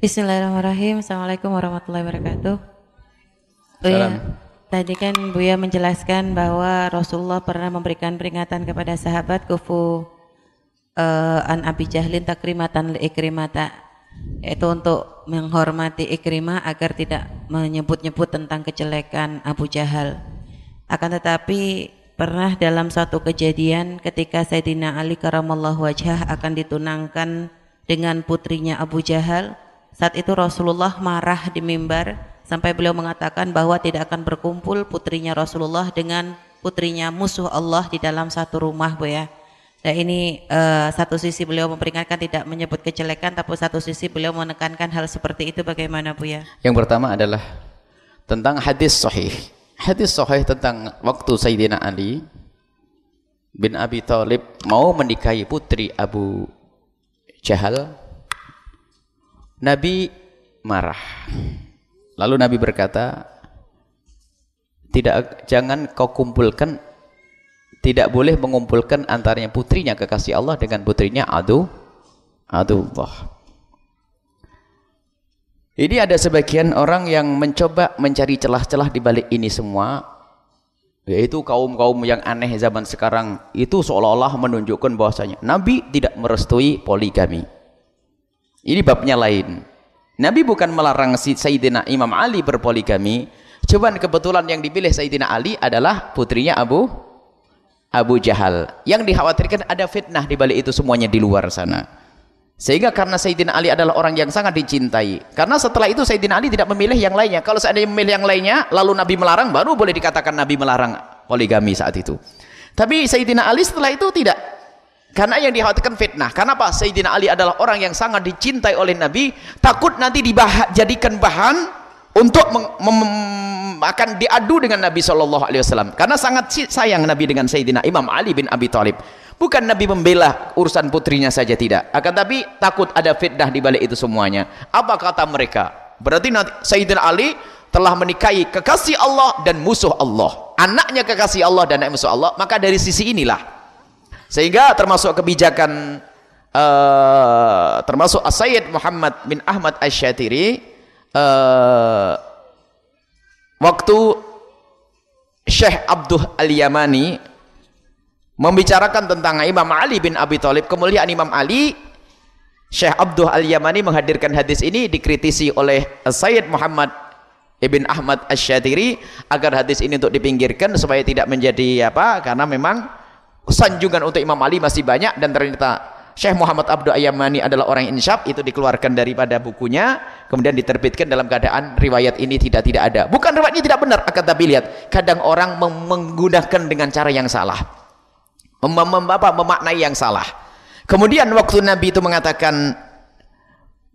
Bismillahirrahmanirrahim. Assalamualaikum warahmatullahi wabarakatuh. Oh Salam. iya, tadi kan Buya menjelaskan bahwa Rasulullah pernah memberikan peringatan kepada sahabat kufu eh, an Abi Jahlin takrimatan li ikrimata yaitu untuk menghormati Ikrimah agar tidak menyebut-nyebut tentang kejelekan Abu Jahal. Akan tetapi pernah dalam suatu kejadian ketika Sayyidina Ali karamallahu wajhah akan ditunangkan dengan putrinya Abu Jahal, saat itu Rasulullah marah di mimbar sampai beliau mengatakan bahwa tidak akan berkumpul putrinya Rasulullah dengan putrinya musuh Allah di dalam satu rumah, Bu ya. Dan ini eh, satu sisi beliau memperingatkan tidak menyebut kejelekan, tapi satu sisi beliau menekankan hal seperti itu bagaimana Bu ya? Yang pertama adalah tentang hadis sahih. Hadis sahih tentang waktu Sayyidina Ali bin Abi Thalib mau menikahi putri Abu Jahal. Nabi marah. Lalu Nabi berkata, tidak jangan kau kumpulkan tidak boleh mengumpulkan antaranya putrinya kekasih Allah dengan putrinya adu adullah. Ini ada sebagian orang yang mencoba mencari celah-celah di balik ini semua yaitu kaum-kaum yang aneh zaman sekarang itu seolah-olah menunjukkan bahwasanya Nabi tidak merestui poligami. Ini babnya lain. Nabi bukan melarang Sayyidina Imam Ali berpoligami, cuman kebetulan yang dipilih Sayyidina Ali adalah putrinya Abu Abu Jahal. Yang dikhawatirkan ada fitnah di balik itu semuanya di luar sana. Sehingga karena Sayyidina Ali adalah orang yang sangat dicintai. Karena setelah itu Sayyidina Ali tidak memilih yang lainnya. Kalau seandainya memilih yang lainnya, lalu Nabi melarang, baru boleh dikatakan Nabi melarang poligami saat itu. Tapi Sayyidina Ali setelah itu tidak. Karena yang dikhawatirkan fitnah. Kenapa? Sayyidina Ali adalah orang yang sangat dicintai oleh Nabi. Takut nanti dijadikan bahan untuk akan diadu dengan Nabi Shallallahu Alaihi Wasallam. Karena sangat sayang Nabi dengan Sayyidina Imam Ali bin Abi Thalib. Bukan Nabi membela urusan putrinya saja tidak. Akan tapi takut ada fitnah di balik itu semuanya. Apa kata mereka? Berarti nanti Sayyidina Ali telah menikahi kekasih Allah dan musuh Allah. Anaknya kekasih Allah dan anak musuh Allah. Maka dari sisi inilah sehingga termasuk kebijakan eh, termasuk Sayyid Muhammad bin Ahmad Asy-Syatiri eh, waktu Syekh Abdul Al-Yamani membicarakan tentang Imam Ali bin Abi Thalib kemuliaan Imam Ali Syekh Abdul Al-Yamani menghadirkan hadis ini dikritisi oleh Sayyid Muhammad Ibn Ahmad Asy-Syatiri agar hadis ini untuk dipinggirkan supaya tidak menjadi apa karena memang sanjungan untuk Imam Ali masih banyak dan ternyata Syekh Muhammad Abdul Ayyamani adalah orang yang insyaf itu dikeluarkan daripada bukunya kemudian diterbitkan dalam keadaan riwayat ini tidak tidak ada. Bukan riwayat ini tidak benar akan tapi lihat kadang orang menggunakan dengan cara yang salah. Mem mem apa, memaknai yang salah. Kemudian waktu Nabi itu mengatakan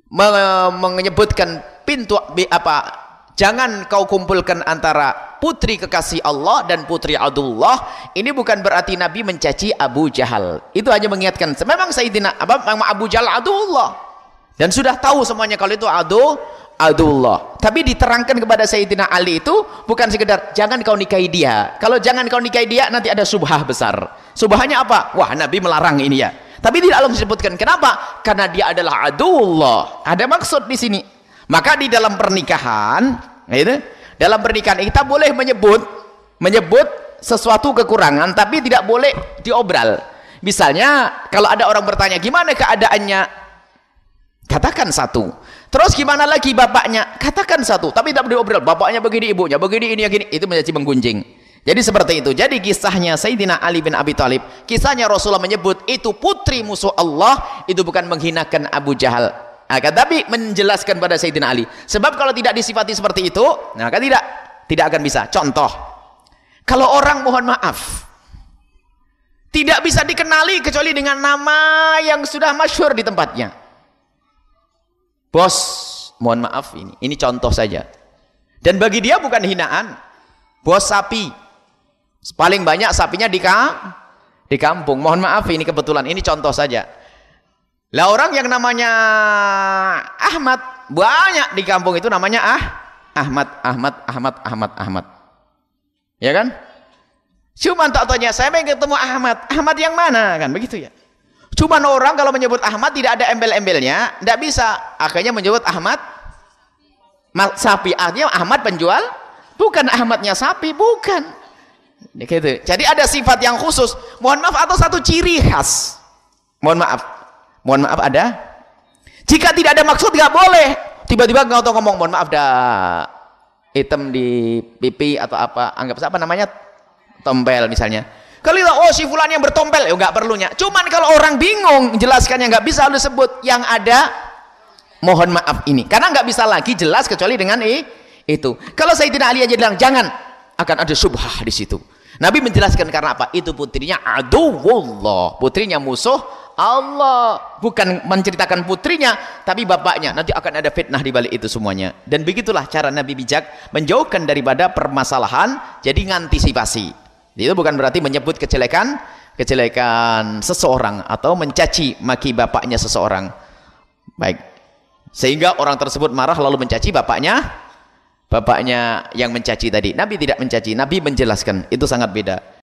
me- menyebutkan pintu apa Jangan kau kumpulkan antara putri kekasih Allah dan putri Abdullah. Ini bukan berarti Nabi mencaci Abu Jahal. Itu hanya mengingatkan. Memang Sayyidina Abu Jahal Abdullah. Dan sudah tahu semuanya kalau itu Adu Abdullah. Tapi diterangkan kepada Sayyidina Ali itu bukan sekedar jangan kau nikahi dia. Kalau jangan kau nikahi dia nanti ada subhah besar. Subhahnya apa? Wah Nabi melarang ini ya. Tapi tidak Allah disebutkan. Kenapa? Karena dia adalah Abdullah. Ada maksud di sini. Maka di dalam pernikahan, gitu, dalam pernikahan kita boleh menyebut menyebut sesuatu kekurangan tapi tidak boleh diobral. Misalnya kalau ada orang bertanya, "Gimana keadaannya?" Katakan satu. Terus gimana lagi bapaknya? Katakan satu, tapi tidak diobral. Bapaknya begini, ibunya begini, ini gini, itu menjadi menggunjing. Jadi seperti itu. Jadi kisahnya Sayyidina Ali bin Abi Thalib, kisahnya Rasulullah menyebut itu putri musuh Allah, itu bukan menghinakan Abu Jahal. Akan tapi menjelaskan pada Sayyidina Ali. Sebab kalau tidak disifati seperti itu, nah kan tidak tidak akan bisa. Contoh, kalau orang mohon maaf tidak bisa dikenali kecuali dengan nama yang sudah masyhur di tempatnya. Bos, mohon maaf ini. Ini contoh saja. Dan bagi dia bukan hinaan. Bos sapi. Paling banyak sapinya di ka di kampung. Mohon maaf ini kebetulan ini contoh saja. Lah orang yang namanya Ahmad banyak di kampung itu namanya ah Ahmad Ahmad Ahmad Ahmad Ahmad. Ya kan? Cuma tak tanya saya pengen ketemu Ahmad. Ahmad yang mana kan begitu ya. Cuman orang kalau menyebut Ahmad tidak ada embel-embelnya, tidak bisa. Akhirnya menyebut Ahmad sapi. Artinya Ahmad penjual, bukan Ahmadnya sapi, bukan. Gitu. Jadi ada sifat yang khusus. Mohon maaf atau satu ciri khas. Mohon maaf. Mohon maaf ada. Jika tidak ada maksud nggak boleh. Tiba-tiba nggak tahu ngomong mohon maaf dah hitam di pipi atau apa. Anggap apa namanya tompel misalnya kalau oh si fulan yang bertompel, ya nggak perlunya. Cuman kalau orang bingung jelaskannya nggak bisa lu sebut yang ada mohon maaf ini. Karena nggak bisa lagi jelas kecuali dengan i, itu. Kalau saya tidak Ali aja bilang jangan akan ada subhah di situ. Nabi menjelaskan karena apa? Itu putrinya aduwullah, putrinya musuh Allah. Bukan menceritakan putrinya, tapi bapaknya. Nanti akan ada fitnah di balik itu semuanya. Dan begitulah cara Nabi bijak menjauhkan daripada permasalahan, jadi ngantisipasi. Itu bukan berarti menyebut kejelekan kejelekan seseorang atau mencaci maki bapaknya seseorang. Baik. Sehingga orang tersebut marah lalu mencaci bapaknya bapaknya yang mencaci tadi. Nabi tidak mencaci, Nabi menjelaskan. Itu sangat beda.